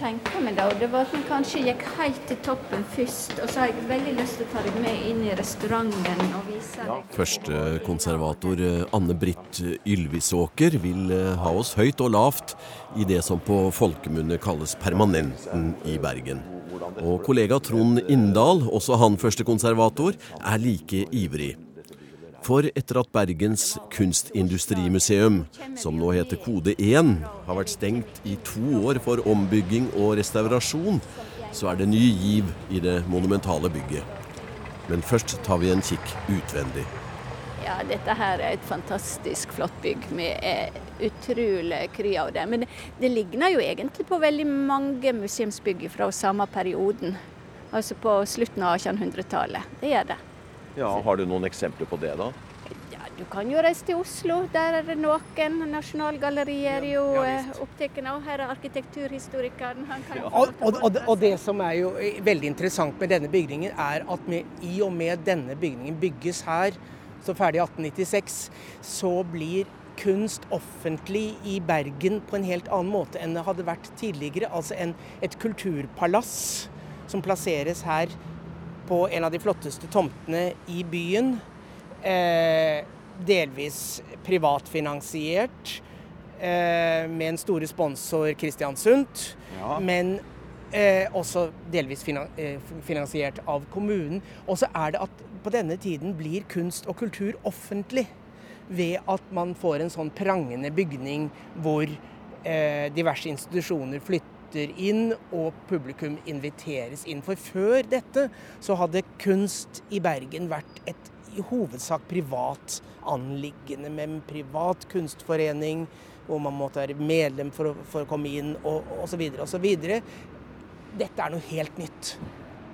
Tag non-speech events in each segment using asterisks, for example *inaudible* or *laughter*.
Tenke meg, da, det var at vi kanskje gikk helt til toppen først. Og så har jeg veldig lyst til å ta deg med inn i restauranten og vise deg Førstekonservator Anne-Britt Ylvisåker vil eh, ha oss høyt og lavt i det som på folkemunne kalles Permanenten i Bergen. Og kollega Trond Inndal, også han førstekonservator, er like ivrig. For etter at Bergens kunstindustrimuseum, som nå heter Kode 1, har vært stengt i to år for ombygging og restaurasjon, så er det ny giv i det monumentale bygget. Men først tar vi en kikk utvendig. Ja, dette her er et fantastisk flott bygg. med er utrolig kry av det. Men det, det ligner jo egentlig på veldig mange museumsbygg fra samme perioden. Altså på slutten av 1800-tallet. Det gjør det. Ja, Har du noen eksempler på det, da? Ja, Du kan jo reise til Oslo. Der er det noen. Nasjonalgalleriet er jo ja, opptatt av. Her er arkitekturhistorikeren. Han kan jo Og, og, og, og det som er jo veldig interessant med denne bygningen, er at med, i og med denne bygningen bygges her, så ferdig i 1896, så blir kunst offentlig i Bergen på en helt annen måte enn det hadde vært tidligere. Altså en, et kulturpalass som plasseres her på en av de flotteste tomtene i byen. Eh, delvis privatfinansiert eh, med en store sponsor Christian Sundt. Men eh, også delvis eh, finansiert av kommunen. Og så er det at på denne tiden blir kunst og kultur offentlig ved at man får en sånn prangende bygning hvor eh, diverse institusjoner flytter inn og publikum inviteres inn. For før dette så hadde kunst i Bergen vært et i hovedsak privat anliggende med en privat kunstforening hvor man måtte være medlem for å, for å komme inn og osv. osv. Dette er noe helt nytt.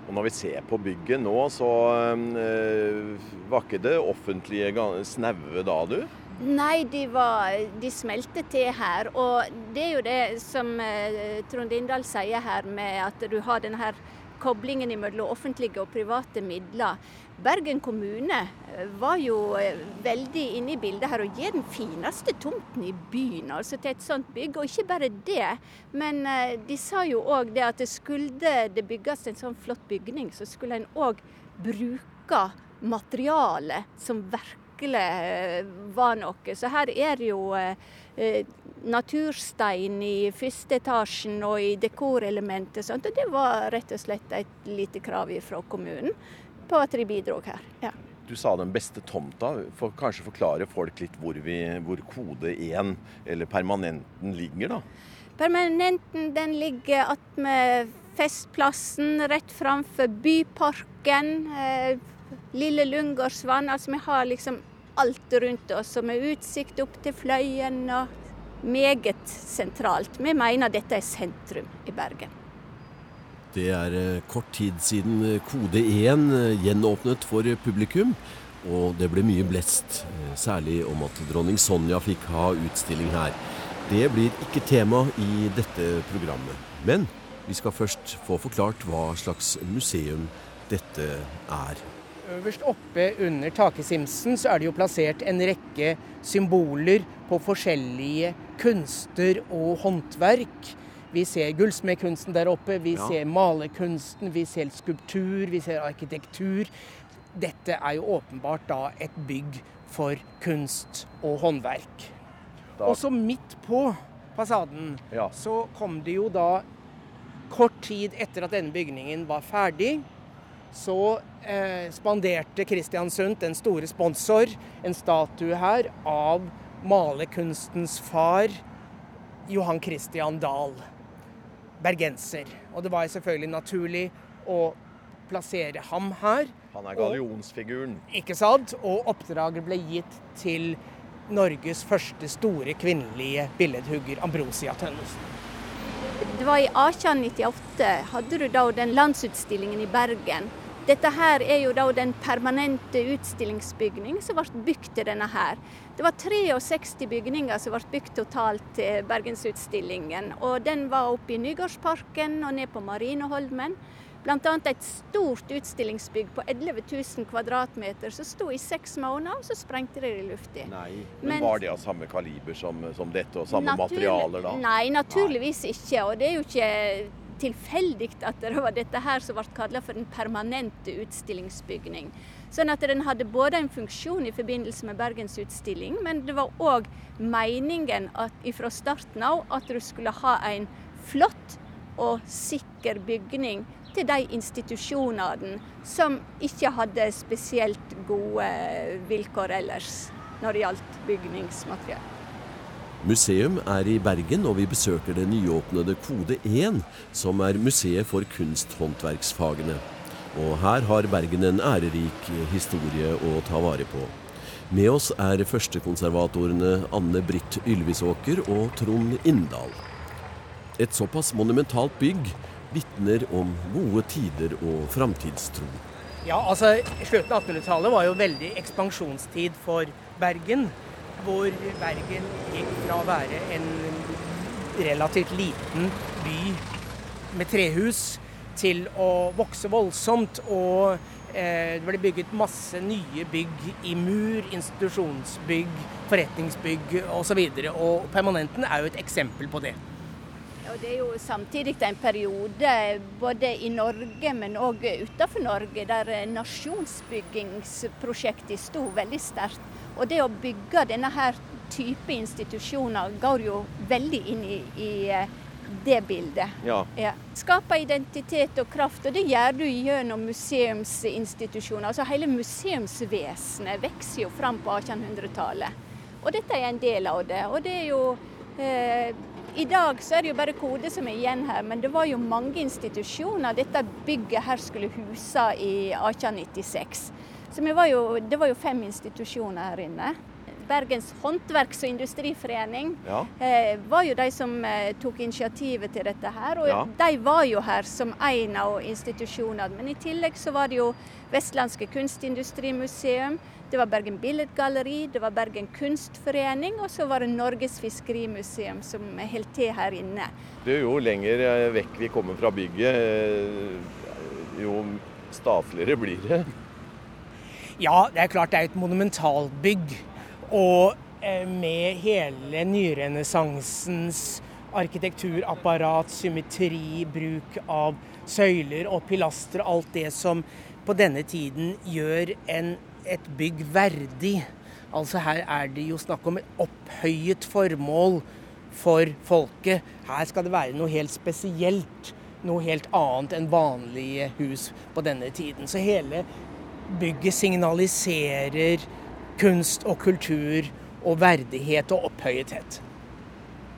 Og Når vi ser på bygget nå, så øh, var ikke det offentlige snaue da, du? Nei, de, var, de smelte til her. Og det er jo det som eh, Trond Inndal sier her, med at du har denne her koblingen mellom offentlige og private midler. Bergen kommune eh, var jo eh, veldig inne i bildet her og gir den fineste tomten i byen altså til et sånt bygg. Og ikke bare det, men de sa jo òg det at det skulle det bygges en sånn flott bygning, så skulle en òg bruke materialet som virkelig eh, var noe. Så her er jo eh, eh, naturstein i første etasjen og i dekorelementet. sånt, Og det var rett og slett et lite krav fra kommunen på at de bidro her. Ja. Du sa den beste tomta. For kanskje forklare folk litt hvor, vi, hvor kode 1, eller permanenten, ligger, da? Permanenten den ligger attmed Festplassen, rett framfor Byparken. Eh, Lille Lungårdsvann. Altså vi har liksom alt rundt oss, og med utsikt opp til Fløyen. og Meget sentralt. Vi mener dette er sentrum i Bergen. Det er eh, kort tid siden eh, Kode 1 eh, gjenåpnet for publikum, og det ble mye blest, særlig om at dronning Sonja fikk ha utstilling her. Det blir ikke tema i dette programmet, men vi skal først få forklart hva slags museum dette er. Øverst oppe under takesimsen så er det jo plassert en rekke symboler på forskjellige kunster og håndverk. Vi ser gullsmedkunsten der oppe, vi Ja. ser malerkunsten, vi ser skulptur, vi ser arkitektur. Dette er jo åpenbart da et bygg for kunst og håndverk. Og så midt på fasaden Ja. så kom det jo da kort tid etter at denne bygningen var ferdig, så eh, spanderte Kristiansund, den store sponsor, en statue her av malerkunstens far, Johan Christian Dahl. Bergenser. Og det var selvfølgelig naturlig å plassere ham her. Han er gallionsfiguren. Ikke sant? Og oppdraget ble gitt til Norges første store kvinnelige billedhugger, Ambrosia Tønnesen. Det var i 1898 hadde du da den landsutstillingen i Bergen. Dette her er jo da den permanente utstillingsbygning som ble bygd til denne her. Det var 63 bygninger som ble bygd totalt til Bergensutstillingen. Og den var oppe i Nygårdsparken og ned på Marineholmen. Bl.a. et stort utstillingsbygg på 11 000 kvadratmeter som sto i seks måneder, og så sprengte de det i lufta. Men, men, var det av samme kaliber som, som dette, og samme materialer da? Nei, naturligvis nei. ikke. Og det er jo ikke tilfeldig at det var dette her som ble kalt for en permanente utstillingsbygning. Sånn at den hadde både en funksjon i forbindelse med Bergens utstilling, men det var òg meningen at, fra starten av at du skulle ha en flott og sikker bygning til de institusjonene som ikke hadde spesielt gode vilkår ellers når det gjaldt bygningsmateriell. Museum er i Bergen, og vi besøker det nyåpnede Kode 1, som er museet for kunsthåndverksfagene. Og her har Bergen en ærerik historie å ta vare på. Med oss er førstekonservatorene Anne Britt Ylvisåker og Trond Inndal. Et såpass monumentalt bygg vitner om gode tider og framtidstro. Ja, altså Slutten av 1800-tallet var jo veldig ekspansjonstid for Bergen. Hvor Bergen gikk fra å være en relativt liten by med trehus til å vokse voldsomt. Og eh, det ble bygget masse nye bygg i mur, institusjonsbygg, forretningsbygg osv. Og, så og Permanenten er jo et eksempel på det. Og Det er jo samtidig en periode både i Norge, men òg utenfor Norge, der nasjonsbyggingsprosjektet sto veldig sterkt. Og det å bygge denne her type institusjoner går jo veldig inn i, i eh, det bildet. Ja. Ja. Skape identitet og kraft, og det gjør du gjennom museumsinstitusjoner. Altså Hele museumsvesenet vokser jo fram på 1800-tallet. Og dette er en del av det. Og det er jo eh, i dag så er det jo bare Kode som er igjen her, men det var jo mange institusjoner dette bygget her skulle huse i 1896. Så var jo, det var jo fem institusjoner her inne. Bergens håndverks- og industriforening ja. eh, var jo de som eh, tok initiativet til dette her. Og ja. de var jo her som en av institusjonene. Men i tillegg så var det jo Vestlandske kunstindustrimuseum, det var Bergen Billedgalleri, det var Bergen Kunstforening, og så var det Norges Fiskerimuseum som holdt til her inne. Det er jo lenger eh, vekk vi kommer fra bygget, eh, jo staseligere blir det. Ja, det er klart det er et monumentalbygg. Og eh, med hele nyrenessansens arkitekturapparat, symmetri, bruk av søyler og pilastre, alt det som på denne tiden gjør en et bygg verdig. Altså Her er det jo snakk om et opphøyet formål for folket. Her skal det være noe helt spesielt. Noe helt annet enn vanlige hus på denne tiden. Så hele bygget signaliserer kunst og kultur og verdighet og opphøyethet.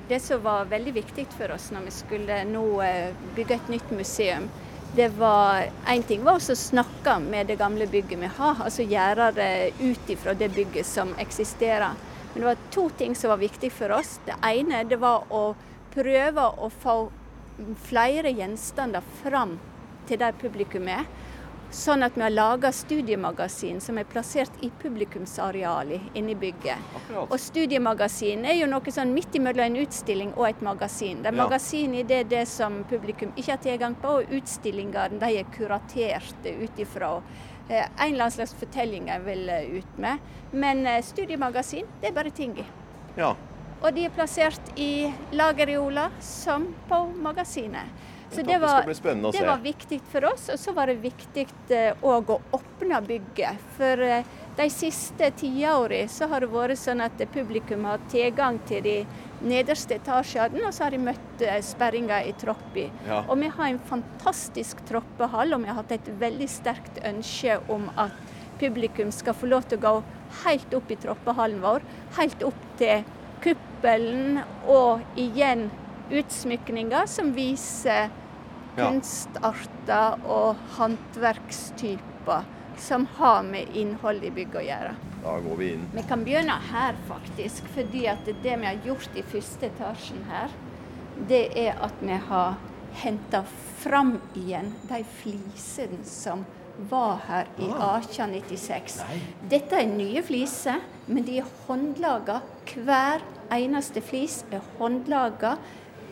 Det som var veldig viktig for oss når vi skulle nå eh, bygge et nytt museum, det var Én ting var å snakke med det gamle bygget vi har, altså gjøre det ut ifra det bygget som eksisterer. Men det var to ting som var viktig for oss. Det ene det var å prøve å få flere gjenstander fram til der publikum er. Sånn at vi har laga studiemagasin som er plassert i publikumsarealet inne i bygget. Akkurat. Og studiemagasin er jo noe sånn midt imellom en utstilling og et magasin. Det ja. Magasinet det er det som publikum ikke har tilgang på, og utstillingene de er kuraterte ut ifra eh, en eller annen slags fortelling jeg vil eh, ut med. Men eh, studiemagasin, det er bare ting i. Ja. Og de er plassert i lageriola som på magasinet. Så det var, det var viktig for oss. Og så var det viktig òg eh, å åpne bygget. For eh, de siste tiårene så har det vært sånn at publikum har tilgang til de nederste etasjene, og så har de møtt eh, sperringer i troppa. Ja. Og vi har en fantastisk troppehall, og vi har hatt et veldig sterkt ønske om at publikum skal få lov til å gå helt opp i troppehallen vår, helt opp til kuppelen og igjen utsmykninger som viser kunstarter og håndverkstyper som har med innhold i bygget å gjøre. Da går vi inn. Vi kan begynne her, faktisk. fordi at det vi har gjort i første etasjen her, det er at vi har henta fram igjen de flisene som var her i 1896. Ah. Dette er nye fliser, men de er håndlaga. Hver eneste flis er håndlaga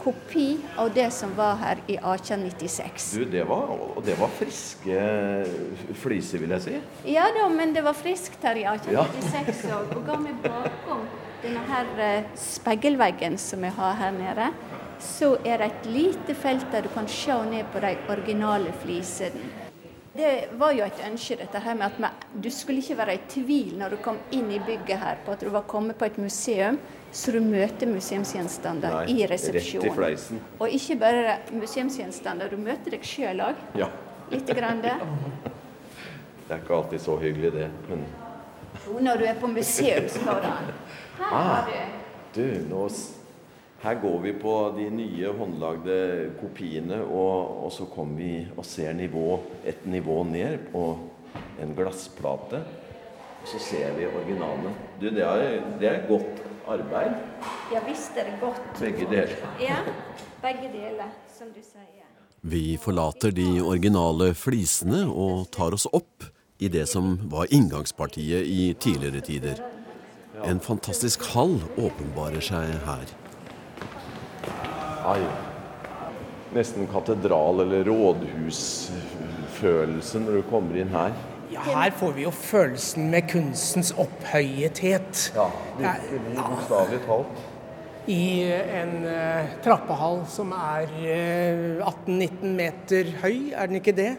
kopi av det som var her i 1896. Du, det var, det var friske fliser, vil jeg si. Ja da, men det var friskt her i 1896 òg. Og går vi bakom denne her eh, speilveggen som vi har her nede, så er det et lite felt der du kan se ned på de originale flisene. Det var jo et ønske dette her med at du skulle ikke være i tvil når du kom inn i bygget her på at du var kommet på et museum, så du møter museumsgjenstander Nei, i rett i fleisen. Og ikke bare museumsgjenstander, du møter deg sjøl òg. Ja. Litt grann det. Det er ikke alltid så hyggelig, det. Men Jo, Når du er på museum, står det an. Her *laughs* Ah. har du du, nå Her går vi på de nye håndlagde kopiene, og, og så kommer vi og ser nivå, et nivå ned på en glassplate. Og så ser vi originalene. Du, det er, det er godt arbeid, Ja visst er det godt. begge deler. Ja, begge deler, som du sier. Vi forlater de originale flisene og tar oss opp i det som var inngangspartiet i tidligere tider. En fantastisk hall åpenbarer seg her. Ai. Nesten katedral- eller rådhusfølelse når du kommer inn her. Ja, her får vi jo følelsen med kunstens opphøyethet. Ja, virkelig bokstavelig talt. I en uh, trappehall som er uh, 18-19 meter høy, er den ikke det?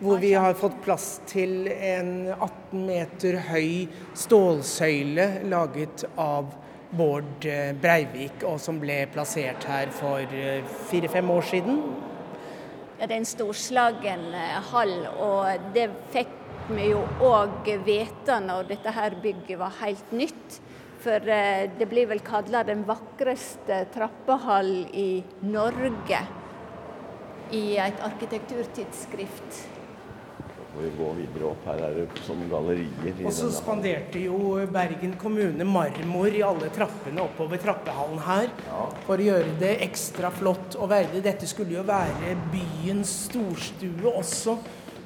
Hvor vi har fått plass til en 18 meter høy stålsøyle laget av Bård eh, Breivik, og som ble plassert her for eh, fire-fem år siden. Ja, det er en storslagen eh, hall, og det fikk vi jo òg vite når dette her bygget var helt nytt. For eh, det blir vel kalla den vakreste trappehall i Norge i et arkitekturtidsskrift. Og vi går videre opp. Her er det som gallerier. Og så spanderte jo Bergen kommune marmor i alle trappene oppover trappehallen her. For å gjøre det ekstra flott og verdig. Dette skulle jo være byens storstue også,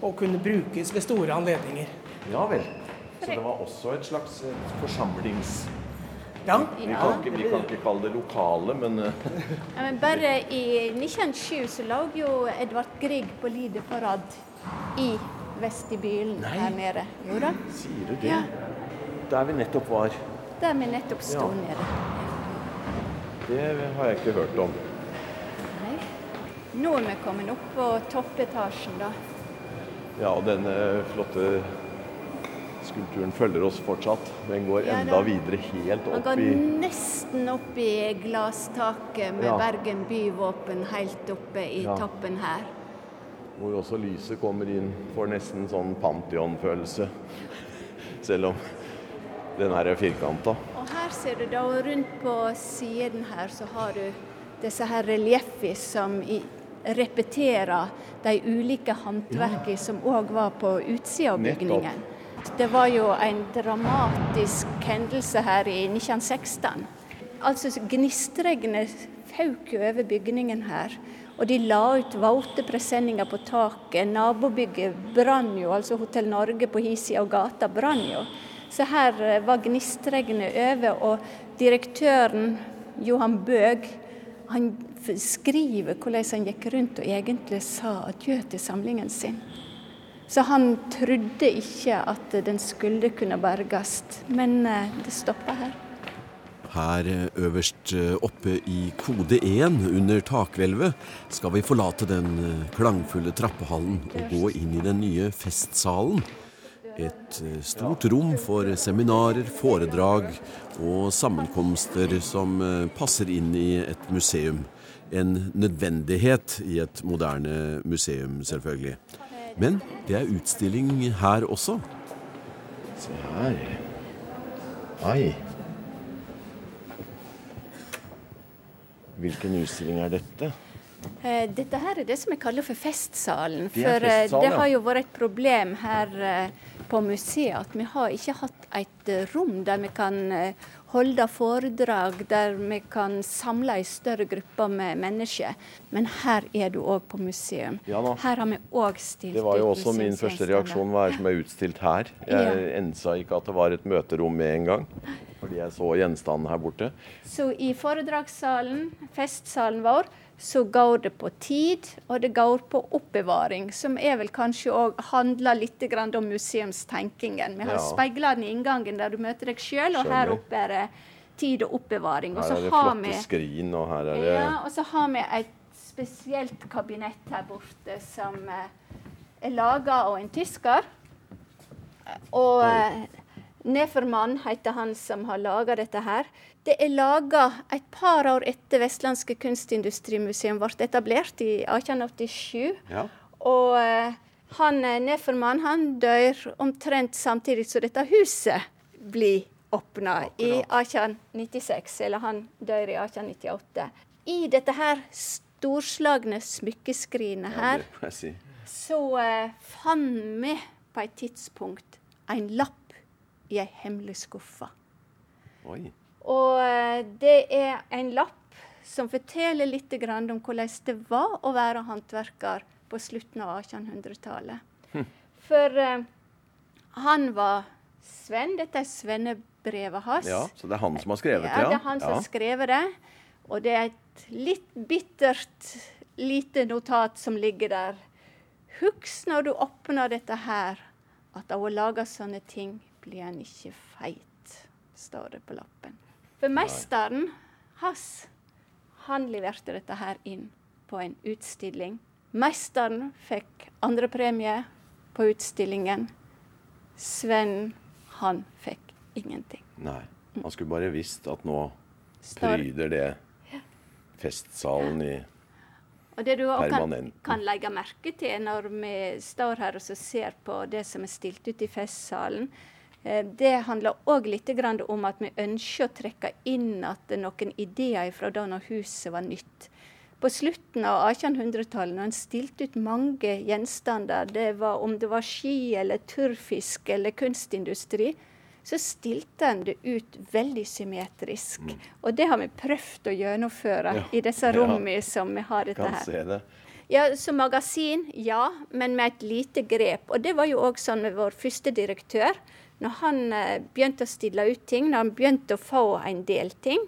og kunne brukes ved store anledninger. Ja vel. Så det var også et slags eh, forsamlings... Ja, Vi kan, ikke, vi kan ikke kalle det lokale, men eh, *laughs* Ja, men bare i 1907 så lå jo Edvard Grieg på Lideparad i vestibylen her nede. Jo da, sier du det? Ja. Der vi nettopp var. der vi nettopp sto Ja. nede. Det har jeg ikke hørt om. Nei. Nå er vi kommet opp på toppetasjen, da. Ja, denne flotte skulpturen følger oss fortsatt. Den går Ja, enda videre helt Man Den går i nesten opp i glasstaket med Ja. Bergen byvåpen helt oppe i Ja. toppen her. Hvor også lyset kommer inn. Får nesten sånn Pantheon-følelse. Selv om den her er firkanta. Og her ser du da rundt på siden her så har du disse her relieffer som i, repeterer de ulike håndverkene som òg var på utsida av bygningen. Det var jo en dramatisk hendelse her i 1916. Altså Gnistregnet føk jo over bygningen her. Og de la ut våte presenninger på taket. Nabobygget brann jo, altså Hotell Norge på hi og gata brann jo. Så her eh, var gnistregnet over, og direktøren Johan Bøg han skriver hvordan han gikk rundt og egentlig sa adjø til samlingen sin. Så han trodde ikke at den skulle kunne berges, men eh, det stoppa her. Her eh, øverst eh, oppe i kode 1 under takhvelvet skal vi forlate den klangfulle trappehallen og gå inn i den nye festsalen. Et stort rom for seminarer, foredrag og sammenkomster som passer inn i et museum. En nødvendighet i et moderne museum, selvfølgelig. Men det er utstilling her også. Se her. Ai. Hvilken utstilling er dette? Eh, Dette her er det som jeg kaller for festsalen. Det For eh, det har jo vært et problem her eh, på museet at vi har ikke hatt et rom der vi kan holde foredrag, der vi kan samle ei større gruppe med mennesker. Men her er du òg på museum. Ja. Her har vi òg stilt Det var jo også min første reaksjon. Hva er det som er utstilt her? Jeg ensa ikke at det var et møterom med en gang. fordi jeg så gjenstanden her borte. Så i foredragssalen, festsalen vår, så går det på tid, og det går på oppbevaring, som er vel kanskje òg handler litt om museumstenkingen. Vi har ja. speilene i inngangen der du møter deg sjøl, og her oppe er det tid og oppbevaring. Og her er det flotte skrin, og her er det Ja, og så har vi et spesielt kabinett her borte som eh, er laga av en tysker. Og eh, Nefermann heter han som har laga dette her. Det er laga et par år etter Vestlandske kunstindustrimuseum ble etablert, i 1887. Ja. Og eh, han Nefermann han dør omtrent samtidig som dette huset blir åpna i 1896. Eller han dør i 1898. I dette her storslagne smykkeskrinet her, ja, si. så uh, fant vi på et tidspunkt en lapp i ei hemmelig skuffe. Oi. Og uh, det er en lapp som forteller litt om hvordan det var å være håndverker på slutten av 1800-tallet. Hm. For uh, han var Sven. Dette er svennebrevet hans. Ja, Så det er han som har skrevet det? Ja, det er han som har skrevet det. Og det er et litt bittert lite notat som ligger der. Husk når du åpner dette her, at av å lage sånne ting blir en ikke feit, står det på lappen. For mesteren hans, han leverte dette her inn på en utstilling. Mesteren fikk andrepremie på utstillingen. Sven, han fikk ingenting. Nei. Han skulle bare visst at nå pryder det festsalen i og det du kan, kan legge merke til når vi står her og ser på det som er stilt ut i festsalen, det handler òg litt om at vi ønsker å trekke inn at noen ideer fra da når huset var nytt. På slutten av 1800-tallet, når en stilte ut mange gjenstander, det var, om det var ski eller turfisk eller kunstindustri, så stilte en det ut veldig symmetrisk. Mm. Og det har vi prøvd å gjennomføre ja. i disse rommene ja. som vi har dette kan Se det. Ja, Som magasin, ja, men med et lite grep. Og det var jo òg sånn med vår første direktør. Når han uh, begynte å stille ut ting, når han begynte å få en del ting,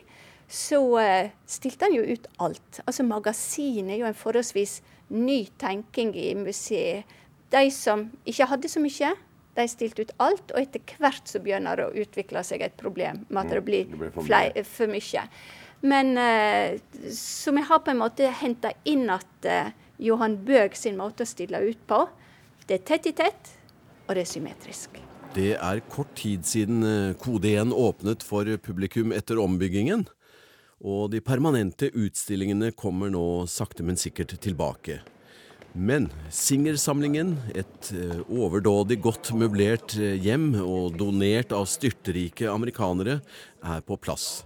så uh, stilte han jo ut alt. Altså Magasin er jo en forholdsvis ny tenking i museet. De som ikke hadde så mye, de stilte ut alt, og etter hvert så begynner det å utvikle seg et problem med at det mm, blir, det blir for, flere, for, mye. Men uh, som jeg har på en måte henta inn at uh, Johan Bøg sin måte å stille ut på, det er tett i tett, og det er symmetrisk. Det er kort tid siden eh, Kode 1 åpnet for publikum etter ombyggingen. Og de permanente utstillingene kommer nå sakte, men sikkert tilbake. Men Singer-samlingen, et eh, overdådig godt møblert eh, hjem og donert av styrterike amerikanere, er på plass.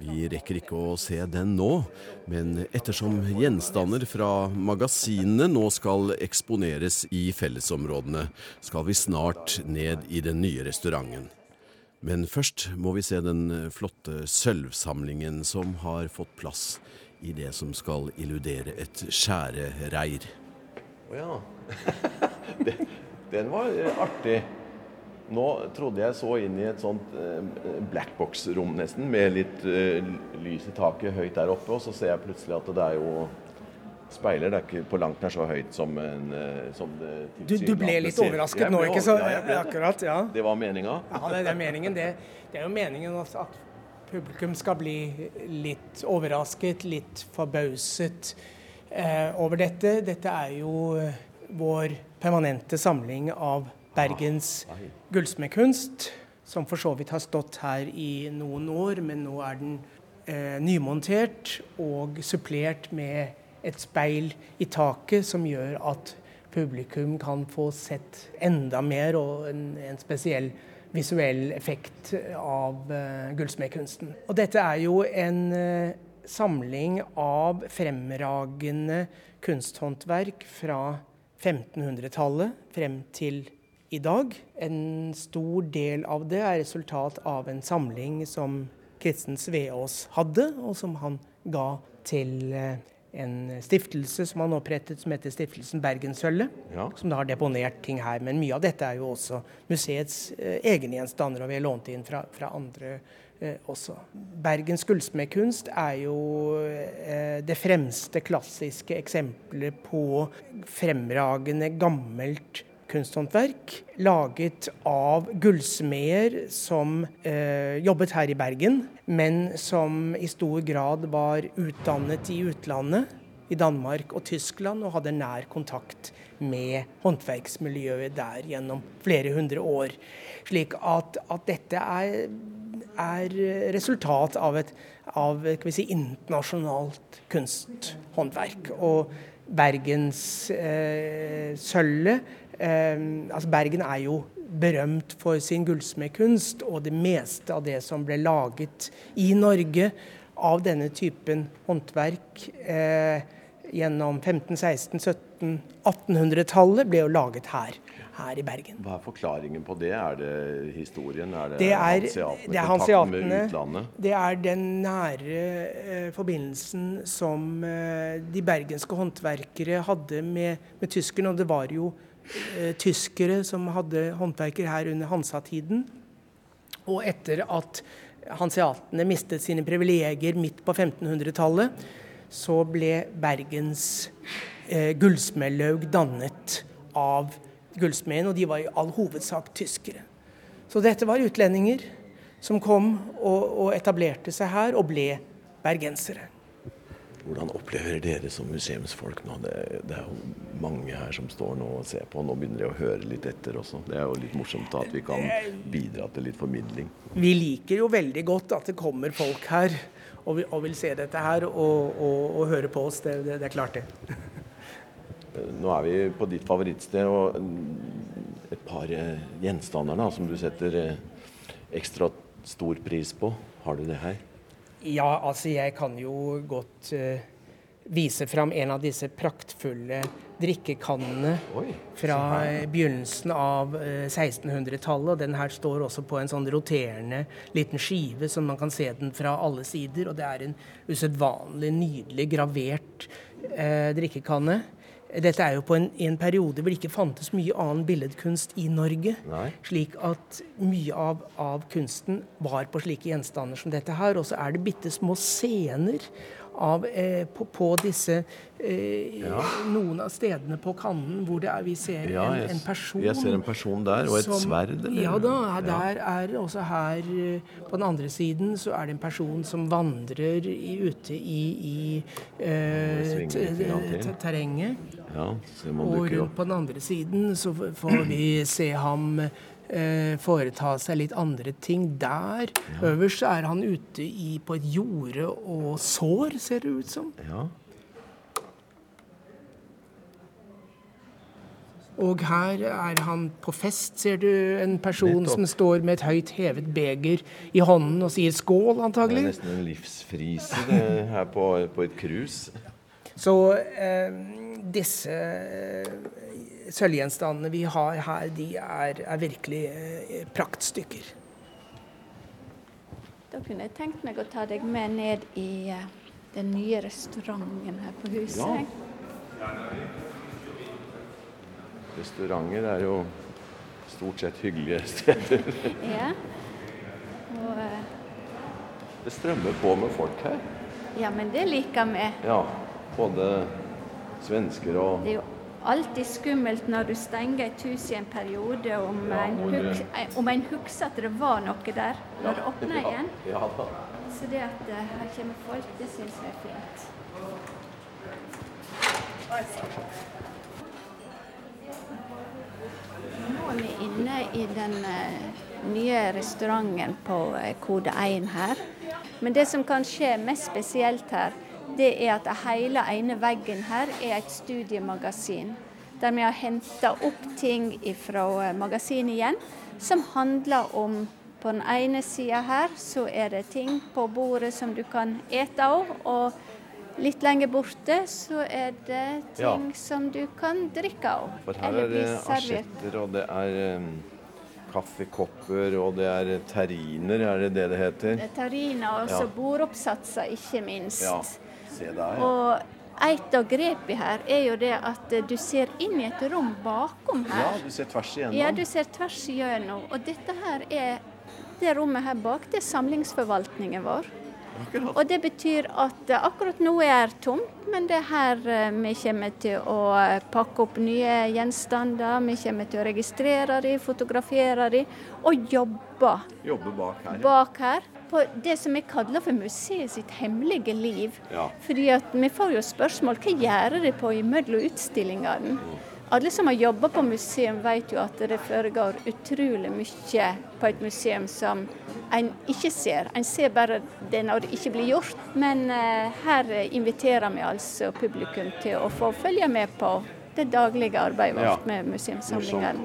Vi rekker ikke å se den nå, men ettersom gjenstander fra magasinene nå skal eksponeres i fellesområdene, skal vi snart ned i den nye restauranten. Men først må vi se den flotte sølvsamlingen som har fått plass i det som skal illudere et skjærereir. Å ja. *laughs* den var eh, artig. Nå trodde jeg så inn i et sånt eh, blackbox-rom nesten, med litt uh, lys i taket høyt der oppe, og så ser jeg plutselig at det er jo speiler. Det er ikke på langt nær så høyt som en som du, du, ble litt overrasket nå, ikke så? Ja, akkurat, ja. Det var meninga? Ja, det, det, er meningen. Det, det er jo meningen at publikum skal bli litt overrasket, litt forbauset eh, over dette. Dette er jo eh, vår permanente samling av Bergens gullsmedkunst, som for så vidt har stått her i noen år, men nå er den eh, nymontert og supplert med et speil i taket som gjør at publikum kan få sett enda mer og en, en spesiell visuell effekt av eh, gullsmedkunsten. Og dette er jo en eh, samling av fremragende kunsthåndverk fra 1500-tallet frem til i dag. En stor del av det er resultat av en samling som Kristen Sveås hadde, og som han ga til eh, en stiftelse som han opprettet som heter Stiftelsen Bergensølvet. Ja. Som da har deponert ting her. Men mye av dette er jo også museets eh, egne gjenstander, og vi har lånt inn fra, fra andre eh, også. Bergens gullsmedkunst er jo eh, det fremste klassiske eksempelet på fremragende gammelt kunsthåndverk. Laget av gullsmeder som eh, jobbet her i Bergen, men som i stor grad var utdannet i utlandet. I Danmark og Tyskland, og hadde nær kontakt med håndverksmiljøet der gjennom flere hundre år. Slik at, at dette er, er, resultat av et av, si, internasjonalt kunsthåndverk. Og Bergenssølvet eh, altså Bergen er jo berømt for sin gullsmedkunst, og det meste av det som ble laget i Norge av denne typen håndverk eh, gjennom 15-, 16-, 17-, 1800-tallet, ble jo laget her. Her i Bergen. Hva er forklaringen på det? Er det historien? Er det, det er, det er hanseatene, med utlandet? Det er den nære eh, forbindelsen som eh, de bergenske håndverkere hadde med, med tyskerne. Og det var jo tyskere som hadde håndverker her under Hansa-tiden. Og etter at hanseatene mistet sine privilegier midt på 1500-tallet, så ble Bergens eh, gullsmedlaug dannet av gullsmedene, og de var i all hovedsak tyskere. Så dette var utlendinger som kom og, og etablerte seg her, og ble bergensere. Hvordan opplever dere som museumsfolk nå? Det, det, er jo mange her som står nå og ser på. Nå begynner de å høre litt etter også. Det er jo litt morsomt at vi kan bidra til litt formidling. Vi liker jo veldig godt at det kommer folk her og og vil se dette her og, og, og høre på oss. Det, det, det er klart, det. Nå er vi på ditt favorittsted, og et par eh, gjenstander da, som du setter eh, ekstra stor pris på. Har du det her? Ja, altså jeg kan jo godt uh, vise fram en av disse praktfulle drikkekannene Oi, fra begynnelsen av uh, 1600-tallet. og Den her står også på en sånn roterende liten skive, så man kan se den fra alle sider. Og det er en usedvanlig nydelig gravert uh, drikkekanne. Dette er jo på en, en, periode hvor det ikke fantes mye annen billedkunst i Norge. Nei. Slik at mye av, av, kunsten var på slike gjenstander som dette her. Og så er det bitte små scener av, eh, på, på, disse eh, ja. Noen av stedene på kannen hvor er, vi ser ja, en, en, person Jeg ser en person der, og et som, sverd? Eller? Ja da. Der er også her eh, På den andre siden så er det en person som vandrer i, ute i, i eh, terrenget. Ja, og rundt på den andre siden så får vi se ham foreta seg litt andre ting. Der ja. øverst er han ute i, på et jorde og sår, ser det ut som. Ja. Og her er han på fest, ser du. En person Nettopp. som står med et høyt hevet beger i hånden og sier skål, antagelig. Det er nesten en livsfrise her på, på et krus. Så eh, disse eh, sølvgjenstandene vi har her, de er, er virkelig eh, praktstykker. Da kunne jeg tenkt meg å ta deg med ned i eh, den nye restauranten her på huset. Ja. Restauranter er jo stort sett hyggelige *laughs* steder. ja. Og, det strømmer på med folk her. Ja, men det liker vi. Ja. Både svensker og Det er jo alltid skummelt når du stenger et hus i en periode, om, en, huk, om en husker at det var noe der når det åpner igjen. Så det at uh, her kommer folk, det syns jeg er fint. Nå er vi inne i den uh, nye restauranten på kode 1 her. Men det som kanskje er mest spesielt her, det er at hele ene veggen her er et studiemagasin. Der vi har henta opp ting fra eh, magasinet igjen, som handler om På den ene sida her så er det ting på bordet som du kan ete av. Og litt lenger borte så er det ting ja. som du kan drikke av. For her er det asjetter, og det er um kaffekopper, og det er terriner, er det det det heter? Det er terriner, og så ja. bordoppsatser, ikke minst. Ja. Se der, ja. Og et av grepene her er jo det at du ser inn i et rom bakom her. Ja, du ser tvers igjennom. Ja, du ser tvers igjennom. Og dette her er det rommet her bak, det er samlingsforvaltningen vår. Akkurat. Og det betyr at akkurat nå er det tomt, men det er her eh, vi kommer til å eh, pakke opp nye gjenstander. Vi kommer til å registrere dem, fotografere dem og jobbe Jobbe bak her. bak her. På det som vi kaller for museet sitt hemmelige liv. Ja. Fordi at vi får jo spørsmål hva gjør de på imellom utstillingene. Alle som har jobba på museum vet jo at det foregår utrolig mye på et museum som en ikke ser. En ser bare det når det ikke blir gjort. Men eh, her inviterer vi altså publikum til å få følge med på det daglige arbeidet Ja. vårt med museumssamlingene.